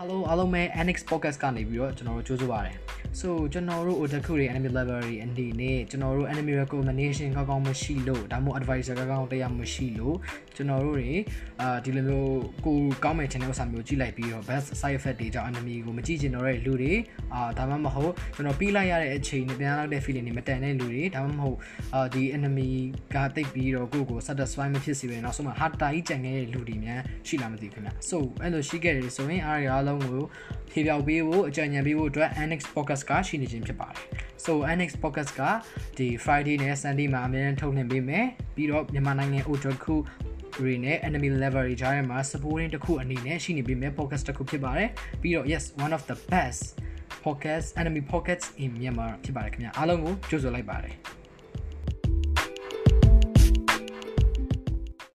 အားလုံးအားလုံးပဲ Annex Podcast ကနေပြီးတော့ကျွန်တော်တို့ကြိုးစားပါတယ် so ကျွန်တော်တို့ otaku တွေ anime library အနေနဲ့ကျွန်တော်တို့ anime recommendation ကောင်းကောင်းမရှိလို့ဒါမှမဟုတ် advisor ကောင်းကောင်းတရားမရှိလို့ကျွန်တော်တို့တွေအာဒီလိုမျိုးကိုကောင်းမဲ့ channel ဥစားမျိုးကြည့်လိုက်ပြီးတော့ best side effect တွေကြောင့် anime ကိုမကြည့်ချင်တော့တဲ့လူတွေအာဒါမှမဟုတ်ကျွန်တော်ပြီးလိုက်ရတဲ့အချိန်နဲ့ပြန်လာတဲ့ feeling တွေမတန်တဲ့လူတွေဒါမှမဟုတ်အာဒီ enemy ကတိတ်ပြီးတော့ကိုကို satisfy မဖြစ်စေဘဲနောက်ဆုံးမှာ hard tie ကြံခဲ့တဲ့လူတွေများရှိလာမသိဘူးခင်ဗျ so အဲ့လိုရှိခဲ့တယ်ဆိုရင်အားရအားလုံးကိုဖြေပြောက်ပေးဖို့အကြံဉာဏ်ပေးဖို့အတွက် Annex Podcast ကရှိနေခြင်းဖြစ်ပါတယ် so Annex Podcast ကဒီ Friday နဲ့ Sunday မှာအများကြီးထုတ်လွှင့်ပေးမယ်ပြီးတော့မြန်မာနိုင်ငံ Otaku တွေနဲ့ enemy level တွေကြားထဲမှာ supporting တစ်ခုအနေနဲ့ရှိနေပေးမယ် podcast တစ်ခုဖြစ်ပါတယ်ပြီးတော့ yes one of the best podcast enemy pockets in Myanmar ဖြစ်ပါတယ်ခင်ဗျာအားလုံးကိုကြိုဆိုလိုက်ပါတယ်